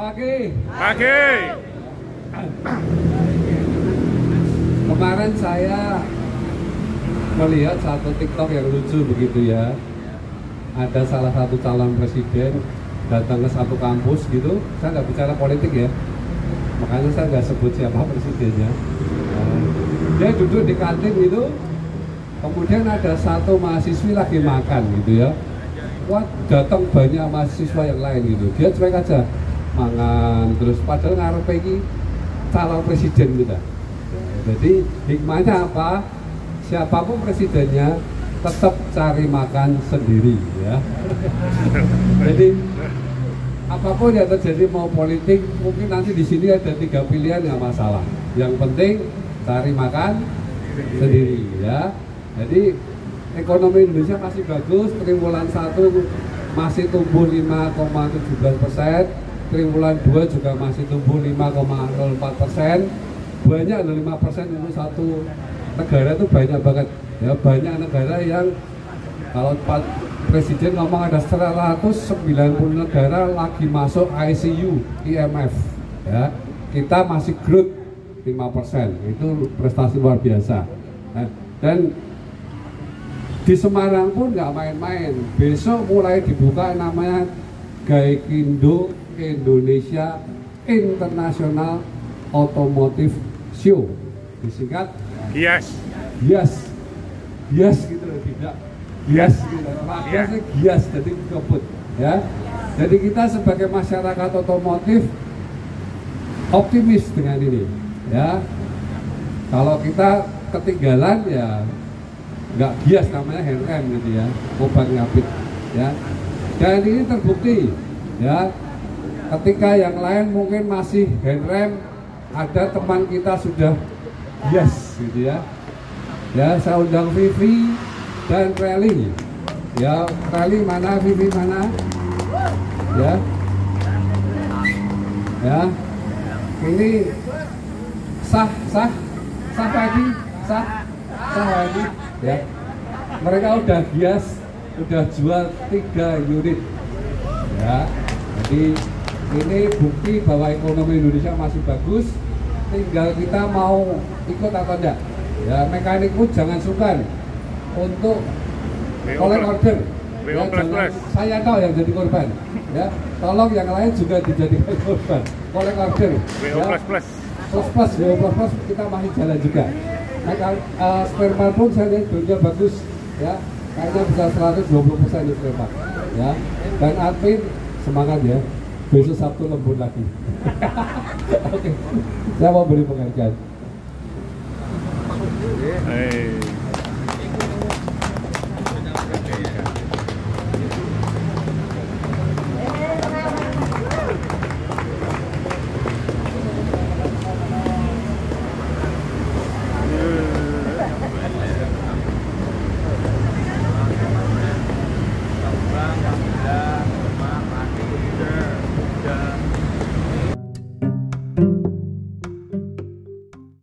Pagi. Pagi. Kemarin saya melihat satu TikTok yang lucu begitu ya. Ada salah satu calon presiden datang ke satu kampus gitu. Saya nggak bicara politik ya. Makanya saya nggak sebut siapa presidennya. Dia duduk di kantin gitu. Kemudian ada satu mahasiswi lagi makan gitu ya. Wah datang banyak mahasiswa yang lain gitu. Dia cuek aja mangan terus padahal ngarep ini calon presiden kita. Jadi hikmahnya apa? Siapa pun presidennya tetap cari makan sendiri ya. Jadi apa pun yang terjadi mau politik mungkin nanti di sini ada tiga pilihan nggak masalah. Yang penting cari makan sendiri ya. Jadi ekonomi Indonesia masih bagus, triwulan satu masih tumbuh 5,17 persen, triwulan 2 juga masih tumbuh 5,04 persen. Banyak ada 5 persen itu satu negara itu banyak banget. Ya banyak negara yang kalau Pak Presiden ngomong ada 190 negara lagi masuk ICU, IMF. Ya, kita masih growth 5 persen. Itu prestasi luar biasa. Nah, dan di Semarang pun nggak main-main. Besok mulai dibuka namanya Gaikindo Indonesia International Automotive Show. Disingkat Yes. Gias. Gias gitu loh, tidak. Gias gitu. Makanya Gias jadi kebut ya. Jadi kita sebagai masyarakat otomotif optimis dengan ini ya. Kalau kita ketinggalan ya nggak gias namanya hand rem gitu ya obat ngapit ya dan ini terbukti ya. Ketika yang lain mungkin masih hand rem ada teman kita sudah gias gitu ya. Ya saya undang Vivi dan Rally. Ya Rally mana Vivi mana? Ya. Ya. Ini sah sah sah pagi sah sah pagi ya. Mereka udah gias udah jual tiga unit. Ya jadi ini bukti bahwa ekonomi Indonesia masih bagus. Tinggal kita mau ikut atau enggak ya mekanik pun jangan sungkan untuk collect plus. order. Ya, jangan, saya tahu yang jadi korban. Ya tolong yang lain juga dijadikan korban. Collect order. Ya. plus plus. plus plus WO plus plus kita masih jalan juga. Nah, uh, spare part pun saya lihat bagus. Ya kayaknya bisa 120 persen part ya. Dan admin semangat ya. Besok Sabtu lembut lagi. Oke. Saya mau beri pengajian Eh.